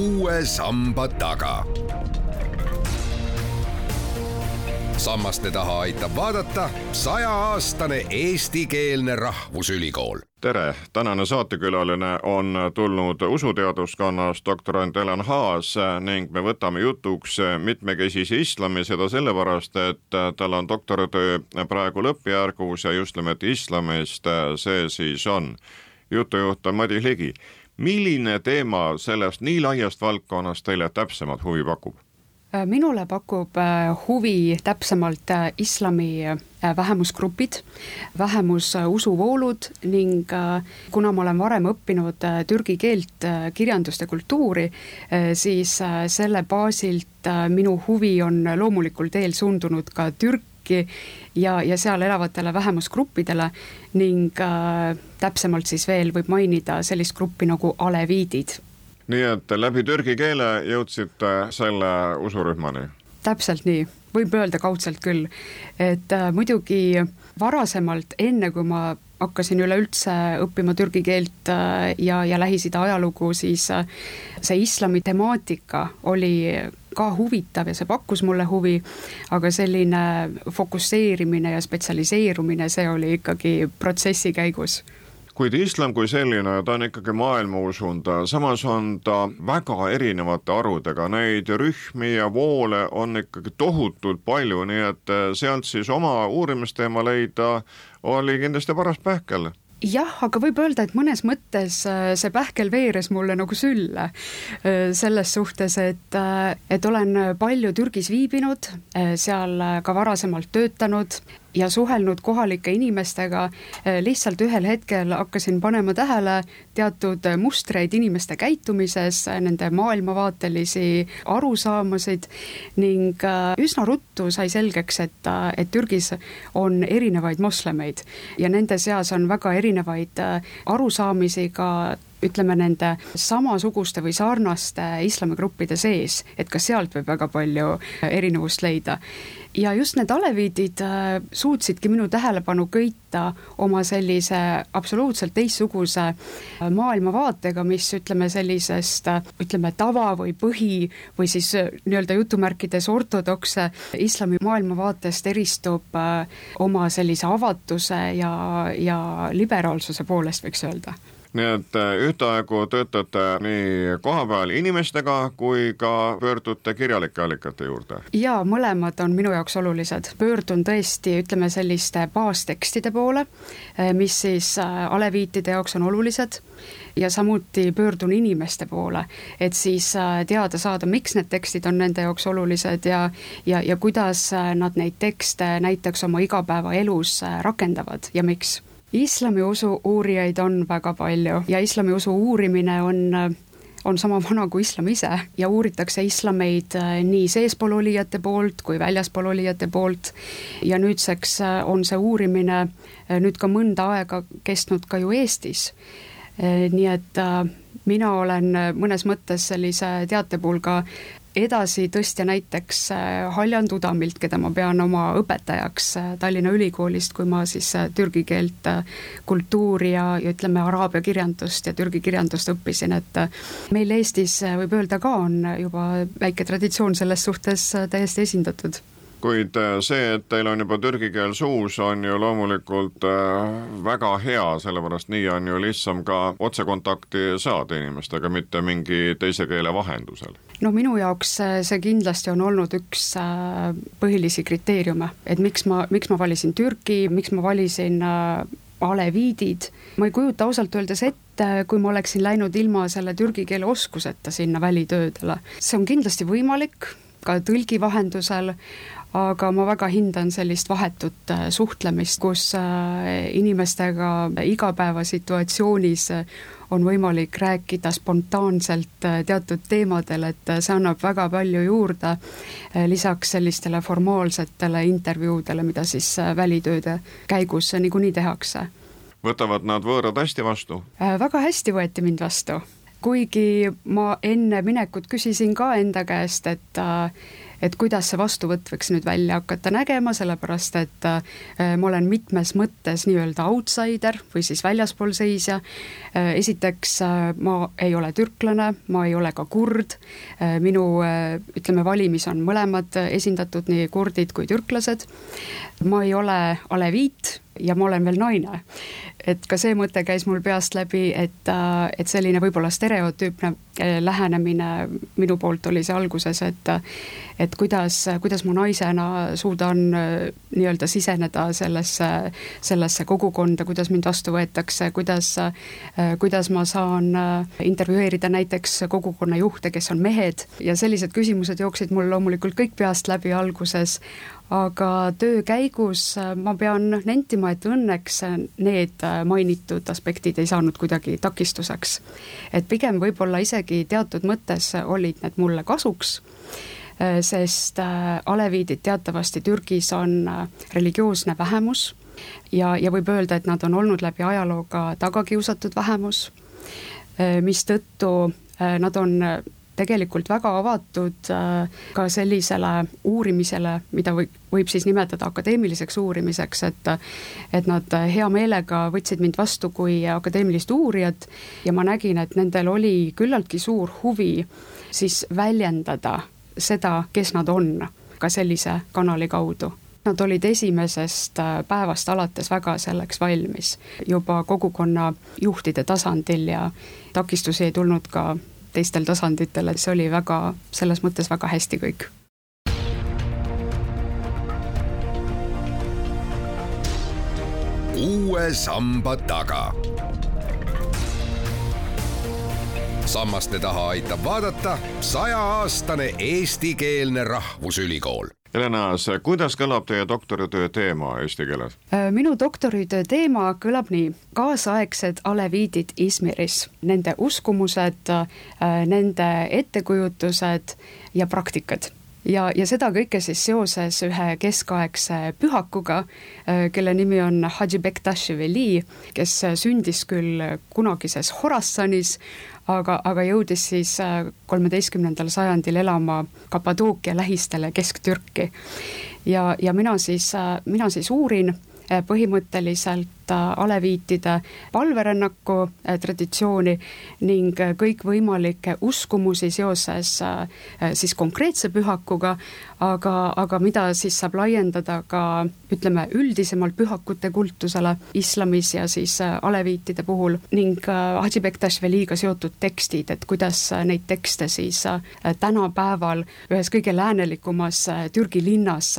uue samba taga. sammaste taha aitab vaadata sajaaastane eestikeelne rahvusülikool tere, tänane saatekülaline on tulnud usuteaduskonnast doktorant Helen Haas ning me võtame jutuks mitmekesise islami, seda sellepärast, et tal on doktoritöö praegu lõppjärgus ja just nimelt islamist see siis on. jutujuht on Madis Ligi milline teema sellest nii laiast valdkonnast teile täpsemalt huvi pakub? Äh, minule pakub äh, huvi täpsemalt äh, islami vähemusgrupid, vähemususuvoolud ning kuna ma olen varem õppinud türgi keelt, kirjandust ja kultuuri, siis selle baasilt minu huvi on loomulikul teel suundunud ka Türk-, riiki ja, ja seal elavatele vähemusgruppidele ning äh, täpsemalt siis veel võib mainida sellist gruppi nagu aleviidid. nii et läbi türgi keele jõudsite selle usurühmani? täpselt nii, võib öelda kaudselt küll, et äh, muidugi varasemalt, enne kui ma hakkasin üleüldse õppima türgi keelt äh, ja, ja Lähis-Ida ajalugu, siis äh, see islami temaatika oli ka huvitav ja see pakkus mulle huvi, aga selline fokusseerimine ja spetsialiseerumine, see oli ikkagi protsessi käigus. Kuid islam kui selline, ta on ikkagi maailmausund, samas on ta väga erinevate arvudega, neid rühmi ja voole on ikkagi tohutult palju, nii et sealt siis oma uurimisteema leida oli kindlasti paras pähkel jah, aga võib öelda, et mõnes mõttes äh, see pähkel veeres mulle nagu sülle. Äh, selles suhtes, et, äh, et olen palju Türgis viibinud, seal ka varasemalt töötanud ja suhelnud kohalike inimestega, lihtsalt ühel hetkel hakkasin panema tähele teatud mustreid inimeste käitumises, nende maailmavaatelisi arusaamasid ning üsna ruttu sai selgeks, et, et Türgis on erinevaid moslemeid ja nende seas on väga erinevaid arusaamisi ka ütleme, nende samasuguste või sarnaste islamigruppide sees, et ka sealt võib väga palju erinevust leida. ja just need aleviidid äh, suutsidki minu tähelepanu köita oma sellise absoluutselt teistsuguse äh, maailmavaatega, mis ütleme sellisest ütleme tava või põhi või siis äh, nii-öelda jutumärkides ortodokse islami maailmavaatest eristub oma sellise avatuse ja, ja liberaalsuse poolest, võiks öelda nii et äh, ühtaegu töötate nii kohapeal inimestega kui ka pöördute kirjalike allikate juurde? jaa, mõlemad on minu jaoks olulised, pöördun tõesti, ütleme selliste baastekstide poole, äh, mis siis äh, aleviitide jaoks on olulised ja samuti pöördun inimeste poole, et siis teada saada, miks need tekstid on nende jaoks olulised ja ja, ja kuidas nad neid tekste näiteks oma igapäevaelus rakendavad ja miks islamiusu uurijaid on väga palju ja islamiusu uurimine on on sama vana kui islam ise ja uuritakse islameid äh, nii seespool olijate poolt kui väljaspool olijate poolt. ja nüüdseks äh, on see uurimine äh, nüüd ka mõnda aega kestnud ka ju Eestis. nii et mina olen mõnes mõttes sellise teatepulga edasitõstja näiteks äh, Haljan Tudamilt, keda ma pean oma õpetajaks äh, Tallinna Ülikoolist, kui ma siis äh, türgi keelt, kultuuri ja, ja ütleme, araabia kirjandust ja türgi kirjandust õppisin, et meil Eestis võib öelda ka on juba väike traditsioon selles suhtes täiesti esindatud kuid äh, see, et teil on juba türgi keel suus, on ju loomulikult äh, väga hea, sellepärast nii on ju lihtsam ka otsekontakti saada inimestega, mitte mingi teise keele vahendusel. no minu jaoks äh, see kindlasti on olnud üks põhilisi kriteeriume, et miks ma, miks ma valisin Türgi, miks ma valisin aleviidid, ma ei kujuta ausalt öeldes ette, kui ma oleksin läinud ilma selle türgi keele oskuseta sinna välitöödele. see on kindlasti võimalik, ka tõlgi vahendusel, aga ma väga hindan sellist vahetut äh, suhtlemist, kus äh, inimestega igapäevasituatsioonis äh, on võimalik rääkida spontaanselt teatud teemadel, et see annab väga palju juurde, lisaks sellistele formaalsetele intervjuudele, mida siis välitööde käigus niikuinii tehakse. võtavad nad võõrad hästi vastu? väga hästi võeti mind vastu kuigi ma enne minekut küsisin ka enda käest, et et kuidas see vastuvõtt võiks nüüd välja hakata nägema, sellepärast et äh, ma olen mitmes mõttes nii-öelda outsider või siis väljaspool seisja. Äh, esiteks ma ei ole türklane, ma ei ole ka kurd, minu ütleme, valimis on mõlemad esindatud, nii kurdid kui türklased. ma ei ole aleviit ja ma olen veel naine. et ka see mõte käis mul peast läbi, et, äh, et selline võib-olla stereotüüpne äh, lähenemine minu poolt oli see alguses, et et kuidas, kuidas ma naisena suudan äh, nii-öelda siseneda sellesse, sellesse kogukonda, kuidas mind vastu võetakse, kuidas, kuidas ma saan intervjueerida näiteks kogukonna juhte, kes on mehed ja sellised küsimused jooksid mul loomulikult kõik peast läbi alguses, aga töö käigus äh, ma pean nentima, et õnneks need äh, mainitud aspektid ei saanud kuidagi takistuseks. et pigem võib-olla isegi teatud mõttes olid need mulle kasuks, äh, sest aleviidid teatavasti Türgis on religioosne vähemus ja, ja võib öelda, et nad on olnud läbi ajaloo ka tagakiusatud vähemus, mistõttu nad on tegelikult väga avatud äh, ka sellisele uurimisele, mida võib, võib siis nimetada akadeemiliseks uurimiseks, et et nad hea meelega võtsid mind vastu kui akadeemilist uurijat ja ma nägin, et nendel oli küllaltki suur huvi siis väljendada seda, kes nad on, ka sellise kanali kaudu. Nad olid esimesest äh, päevast alates väga selleks valmis, juba kogukonna juhtide tasandil ja takistusi ei tulnud ka teistel tasanditel, et see oli väga, selles mõttes väga hästi kõik. uue samba taga. sammaste taha aitab vaadata sajaaastane eestikeelne rahvusülikool Helena, kuidas kõlab teie doktoritöö teema eesti keeles? Minu doktoritöö teema kõlab nii, kaasaegsed aleviidid Izmiris, nende uskumused, nende ettekujutused ja praktikad ja, ja seda kõike siis seoses ühe keskaegse pühakuga, äh, kelle nimi on Hadži Bektashi Veli, kes sündis küll kunagises Horassanis, aga, aga jõudis siis äh, kolmeteistkümnendal sajandil elama Kapadookia lähistele Kesk-Türki. ja, ja mina siis, äh, mina siis uurin äh, põhimõtteliselt aleviitide palverännaku äh, traditsiooni ning äh, kõikvõimalikke uskumusi seoses äh, siis konkreetse pühakuga, aga, aga mida siis saab laiendada ka ütleme, üldisemalt pühakute kultusele islamis ja siis aleviitide puhul ning Hadži Bektašveliga seotud tekstid, et kuidas neid tekste siis tänapäeval ühes kõige läänelikumas Türgi linnas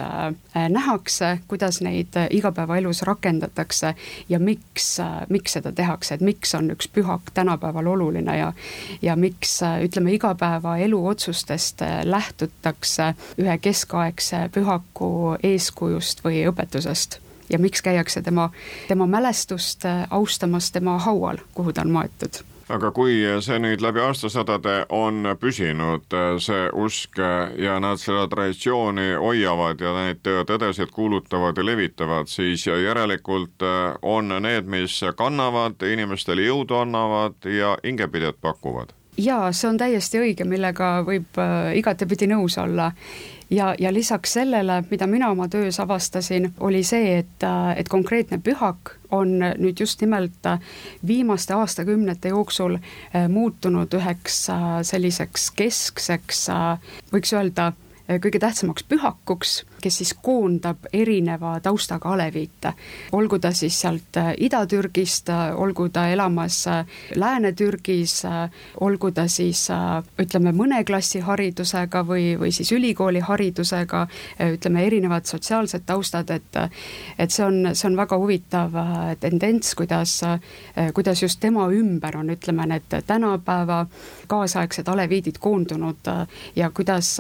nähakse, kuidas neid igapäevaelus rakendatakse ja miks, miks seda tehakse, et miks on üks pühak tänapäeval oluline ja ja miks ütleme, igapäevaelu otsustest lähtutakse ühe keskaegse pühaku eeskujust või õpetusest. Ja miks käiakse tema, tema mälestust austamas tema haual, kuhu ta on maetud aga kui see nüüd läbi aastasadade on püsinud, see usk ja nad seda traditsiooni hoiavad ja neid tõdesid kuulutavad ja levitavad, siis järelikult on need, mis kannavad, inimestele jõudu annavad ja hingepidet pakuvad. Jaa, see on täiesti õige, millega võib äh, igatepidi nõus olla ja, ja lisaks sellele, mida mina oma töös avastasin, oli see, et, et konkreetne pühak on nüüd just nimelt viimaste aastakümnete jooksul eh, muutunud üheks eh, selliseks keskseks, eh, võiks öelda, kõige tähtsamaks pühakuks kes siis koondab erineva taustaga aleviite. olgu ta siis sealt äh, Ida-Türgist, äh, olgu ta elamas äh, Lääne-Türgis, olgu ta siis ütleme, mõne klassi haridusega või, või siis ülikooli haridusega, ütleme, erinevad sotsiaalsed taustad, et et see on, see on väga huvitav tendents, kuidas, kuidas just tema ümber on, ütleme, need tänapäeva kaasaegsed aleviidid koondunud ja kuidas,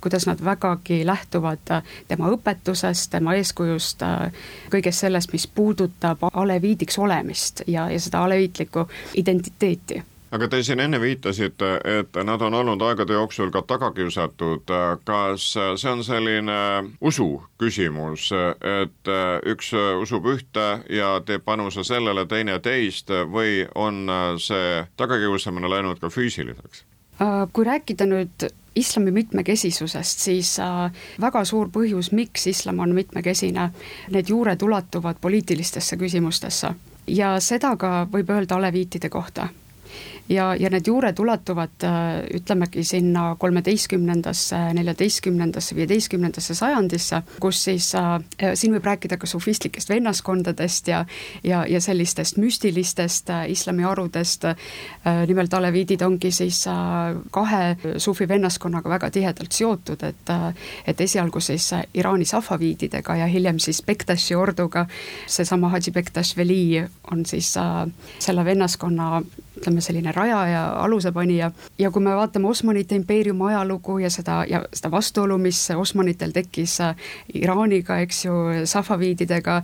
kuidas nad vägagi lähtuvad tema õpetusest, tema eeskujust, kõigest sellest, mis puudutab aleviidiks olemist ja, ja seda aleviitlikku identiteeti aga te siin enne viitasite, et nad on olnud aegade jooksul ka tagakiusatud, kas see on selline usu küsimus, et üks usub ühte ja teeb panuse sellele, teine teist või on see tagakiusamine läinud ka füüsiliseks? Kui rääkida nüüd islami mitmekesisusest, siis väga suur põhjus, miks islam on mitmekesine, need juured ulatuvad poliitilistesse küsimustesse. Ja seda ka võib öelda aleviitide kohta ja, ja need juured ulatuvad äh, ütlemegi sinna kolmeteistkümnendasse, neljateistkümnendasse, viieteistkümnendasse sajandisse, kus siis äh, siin võib rääkida ka sufistlikest vennaskondadest ja ja, ja sellistest müstilistest äh, islamiharudest äh,, nimelt aleviidid ongi siis äh, kahe sufi vennaskonnaga väga tihedalt seotud, et äh, et esialgu siis Iraani safaviididega ja hiljem siis Bektaši orduga, seesama Hadži Bektaš Veli on siis äh, selle vennaskonna ütleme, selline rajaja, alusepanija. Ja kui me vaatame Osmanite impeeriumi ajalugu ja seda, ja seda vastuolu, mis Osmanitel tekkis äh, Iraaniga, eks ju, safaviididega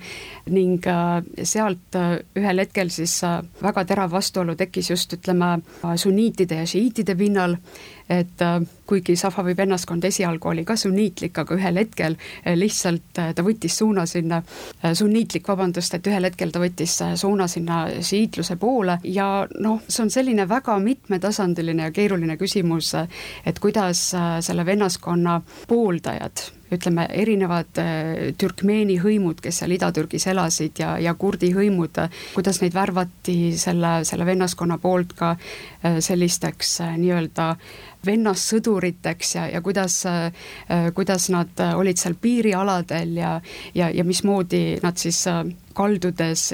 ning äh, sealt äh, ühel hetkel siis väga terav vastuolu tekkis just ütleme, sunniitide ja šiiitide pinnal et kuigi Safavi vennaskond esialgu oli ka sunniitlik, aga ühel hetkel lihtsalt ta võttis suuna sinna, sunniitlik, vabandust, et ühel hetkel ta võttis suuna sinna šiiitluse poole ja noh, see on selline väga mitmetasandiline ja keeruline küsimus, et kuidas selle vennaskonna pooldajad ütleme, erinevad türkmeeni hõimud, kes seal Ida-Türgis elasid ja, ja kurdi hõimud, kuidas neid värvati selle, selle vennaskonna poolt ka sellisteks nii-öelda vennassõduriteks ja, ja kuidas, äh, kuidas nad olid seal piirialadel ja, ja, ja mismoodi nad siis äh, kaldudes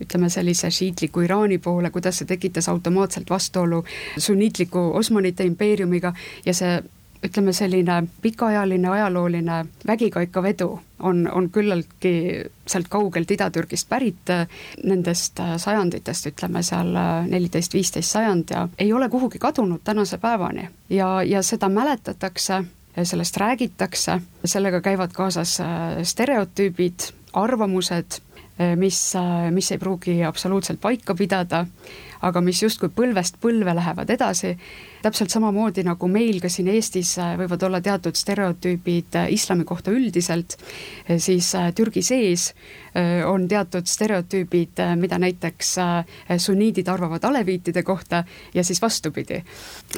ütleme sellise šiitliku Iraani poole, kuidas see tekitas automaatselt vastuolu sunniitliku Osmanite impeeriumiga ja see ütleme, selline pikaajaline ajalooline vägikaikavedu on, on küllaltki sealt kaugelt Ida-Türgist pärit, nendest sajanditest, ütleme seal neliteist, viisteist sajand ja ei ole kuhugi kadunud tänase päevani. ja, ja seda mäletatakse, sellest räägitakse, sellega käivad kaasas stereotüübid, arvamused, mis, mis ei pruugi absoluutselt paika pidada, aga mis justkui põlvest põlve lähevad edasi täpselt samamoodi nagu meil ka siin Eestis äh, võivad olla teatud stereotüübid äh, islami kohta üldiselt, äh, siis Türgi sees on teatud stereotüübid, mida näiteks sunniidid arvavad aleviitide kohta ja siis vastupidi.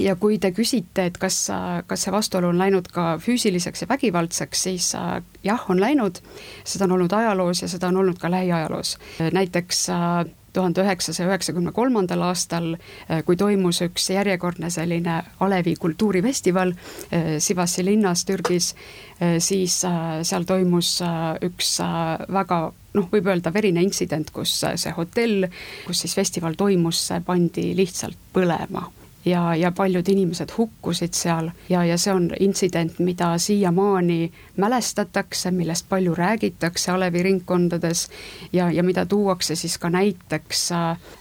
ja kui te küsite, et kas, kas see vastuolu on läinud ka füüsiliseks ja vägivaldseks, siis jah, on läinud, seda on olnud ajaloos ja seda on olnud ka lähiajaloos. näiteks tuhande üheksasaja üheksakümne kolmandal aastal, eh, kui toimus üks järjekordne selline alevi kultuurifestival eh, Sivassi linnas Türgis, eh, siis seal toimus üks väga noh, võib öelda verine intsident, kus see hotell, kus siis festival toimus, pandi lihtsalt põlema ja, ja paljud inimesed hukkusid seal. Ja, ja see on intsident, mida siiamaani mälestatakse, millest palju räägitakse aleviringkondades ja, ja mida tuuakse siis ka näiteks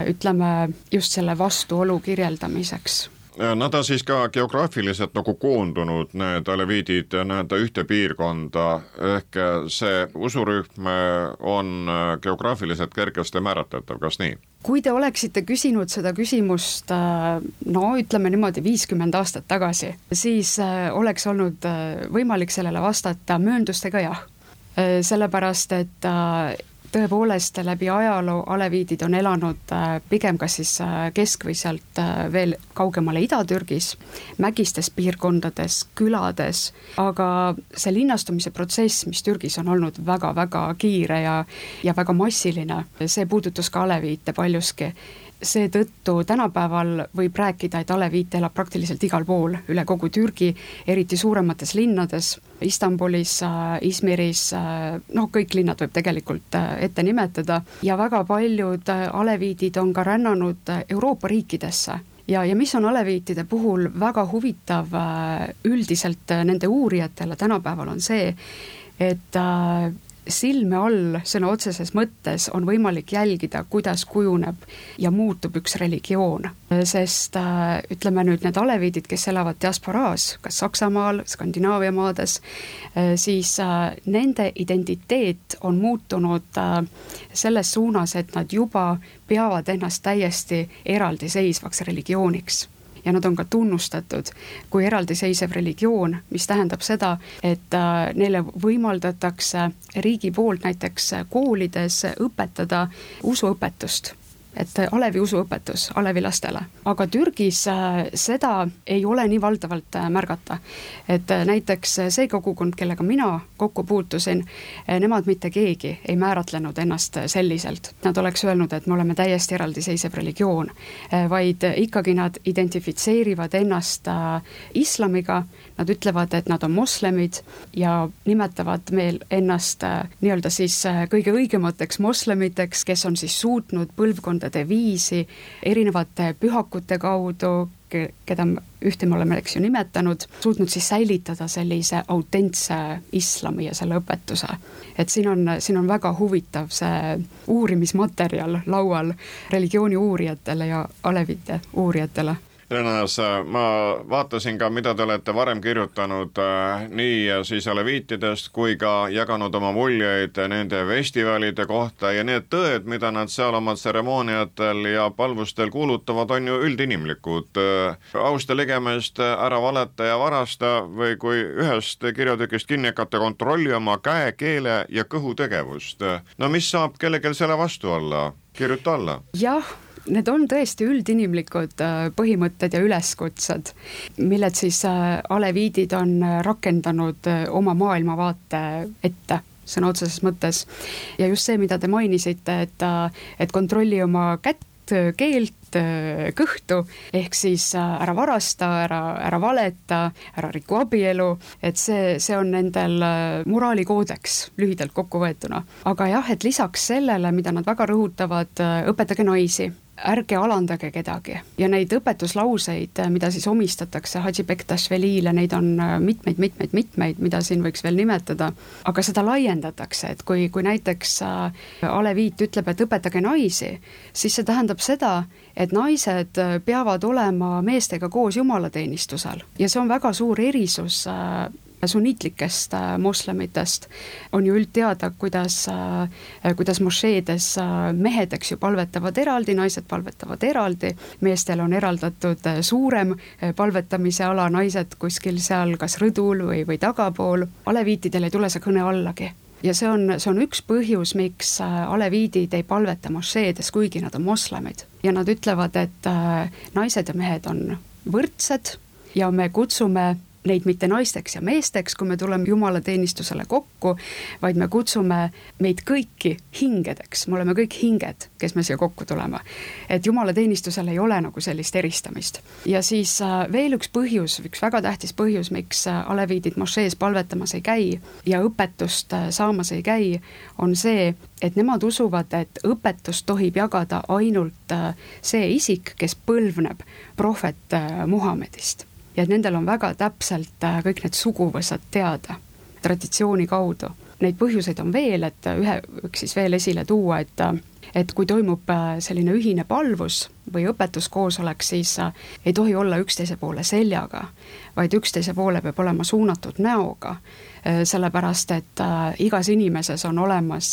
ütleme, just selle vastuolu kirjeldamiseks. Nad on siis ka geograafiliselt nagu koondunud, need aleviidid nii-öelda ühte piirkonda, ehk see usurühm on geograafiliselt kergesti määratletav, kas nii? Kui te oleksite küsinud seda küsimust no ütleme niimoodi viiskümmend aastat tagasi, siis oleks olnud võimalik sellele vastata mööndustega jah. sellepärast, et tõepoolest läbi ajaloo aleviidid on elanud äh, pigem kas siis äh, kesk- või sealt äh, veel kaugemale Ida-Türgis, mägistes piirkondades, külades, aga see linnastumise protsess, mis Türgis on olnud väga-väga kiire ja ja väga massiline, see puudutas ka aleviite paljuski seetõttu tänapäeval võib rääkida, et aleviit elab praktiliselt igal pool üle kogu Türgi, eriti suuremates linnades, Istanbulis, Izmiris, noh, kõik linnad võib tegelikult äh, ette nimetada. Ja väga paljud äh, aleviidid on ka rännanud äh, Euroopa riikidesse. Ja, ja mis on aleviitide puhul väga huvitav üldiselt nende uurijatele tänapäeval, on see, et silme all sõna otseses mõttes on võimalik jälgida, kuidas kujuneb ja muutub üks religioon. sest äh, ütleme nüüd need aleviidid, kes elavad diasporaas, kas Saksamaal, Skandinaavia maades, äh, siis äh, nende identiteet on muutunud selles suunas, et nad juba peavad ennast täiesti eraldiseisvaks religiooniks ja nad on ka tunnustatud kui eraldiseisev religioon, mis tähendab seda, et äh, neile võimaldatakse riigi poolt näiteks koolides õpetada usuõpetust et Alevi usuõpetus Alevi lastele, aga Türgis seda ei ole nii valdavalt märgata. et näiteks see kogukond, kellega mina kokku puutusin, nemad mitte keegi ei määratlenud ennast selliselt, nad oleks öelnud, et me oleme täiesti eraldiseisev religioon, vaid ikkagi nad identifitseerivad ennast islamiga, nad ütlevad, et nad on moslemid ja nimetavad meil ennast nii-öelda siis kõige õigemateks moslemiteks, kes on siis suutnud põlvkondade viisi erinevate pühakute kaudu, keda ühte me oleme, eks ju, nimetanud, suutnud siis säilitada sellise autentse islami ja selle õpetuse. et siin on, siin on väga huvitav see uurimismaterjal laual religiooni uurijatele ja alevite uurijatele Renas, ma vaatasin ka, mida te olete varem kirjutanud äh, nii siis aleviitidest kui ka jaganud oma muljeid nende festivalide kohta ja need tõed, mida nad seal oma tseremooniatel ja palvustel kuulutavad, on ju üldinimlikud. Äh, austa ligemest, ära valeta ja varasta või kui ühest kirjatükist kinni hakata, kontrolli oma käe, keele ja kõhu tegevust. no mis saab kellelgi selle vastu olla? kirjuta alla. jah need on tõesti üldinimlikud äh, põhimõtted ja üleskutsed, milled siis äh, aleviidid on äh, rakendanud oma maailmavaate ette sõna otseses mõttes. ja just see, mida te mainisite, et, et kontrolli oma kätt, keelt, kõhtu, ehk siis ära varasta, ära, ära valeta, ära riku abielu, et see, see on nendel moraalikoodeks lühidalt kokku võetuna. aga jah, et lisaks sellele, mida nad väga rõhutavad, õpetage naisi ärge alandage kedagi. Ja neid õpetuslauseid, mida siis omistatakse Hadži Bektašvelile, neid on mitmeid-mitmeid-mitmeid, äh, mida siin võiks veel nimetada, aga seda laiendatakse, et kui, kui näiteks äh, Aleviit ütleb, et õpetage naisi, siis see tähendab seda, et naised äh, peavad olema meestega koos jumalateenistusel. Ja see on väga suur erisus sunniitlikest äh, moslemitest on ju üldteada, kuidas, äh, kuidas mošeedes äh, mehed, eks ju, palvetavad eraldi, naised palvetavad eraldi, meestel on eraldatud suurem palvetamise ala, naised kuskil seal kas rõdul või, või tagapool, aleviitidel ei tule see kõne allagi ja see on, see on üks põhjus, miks aleviidid ei palveta mošeedes, kuigi nad on moslemid. ja nad ütlevad, et naised ja mehed on võrdsed ja me kutsume neid mitte naisteks ja meesteks, kui me tuleme jumalateenistusele kokku, vaid me kutsume meid kõiki hingedeks, me oleme kõik hinged, kes me siia kokku tuleme. et jumalateenistusel ei ole nagu sellist eristamist. ja siis äh, veel üks põhjus, üks väga tähtis põhjus, miks äh, aleviidid mošees palvetamas ei käi ja õpetust äh, saamas ei käi, on see, et nemad usuvad, et õpetust tohib jagada ainult see isik, kes põlvneb prohvet Muhamedist ja et nendel on väga täpselt äh, kõik need suguvõsad teada traditsiooni kaudu. Neid põhjuseid on veel, et ühe võiks siis veel esile tuua, et et kui toimub äh, selline ühine palvus või õpetuskoosolek, siis äh, ei tohi olla üksteise poole seljaga, vaid üksteise poole peab olema suunatud näoga, sellepärast et igas inimeses on olemas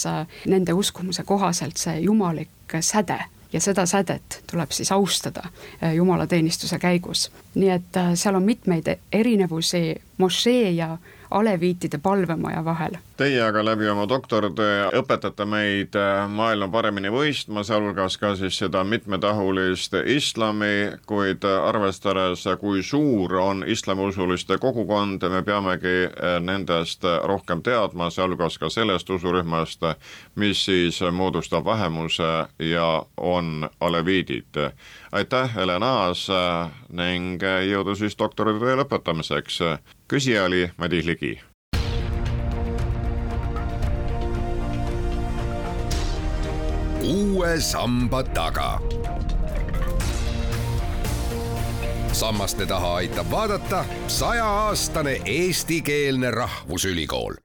nende uskumuse kohaselt see jumalik säde ja seda sädet tuleb siis austada äh, jumalateenistuse käigus. nii et äh, seal on mitmeid erinevusi mošee ja aleviitide palvemaja vahel. Teie aga läbi oma doktoritöö õpetate meid äh, maailma paremini mõistma, sealhulgas ka siis seda mitmetahulist islami, kuid arvestades, kui suur on islamiusuliste kogukond, me peamegi äh, nendest rohkem teadma, sealhulgas ka sellest usurühmast, mis siis moodustab vähemuse ja on aleviidid. Aitäh, Helen Aas äh, ning jõudu siis doktoritöö lõpetamiseks küsija oli Madis Ligi. uue samba taga. sammaste taha aitab vaadata sajaaastane eestikeelne rahvusülikool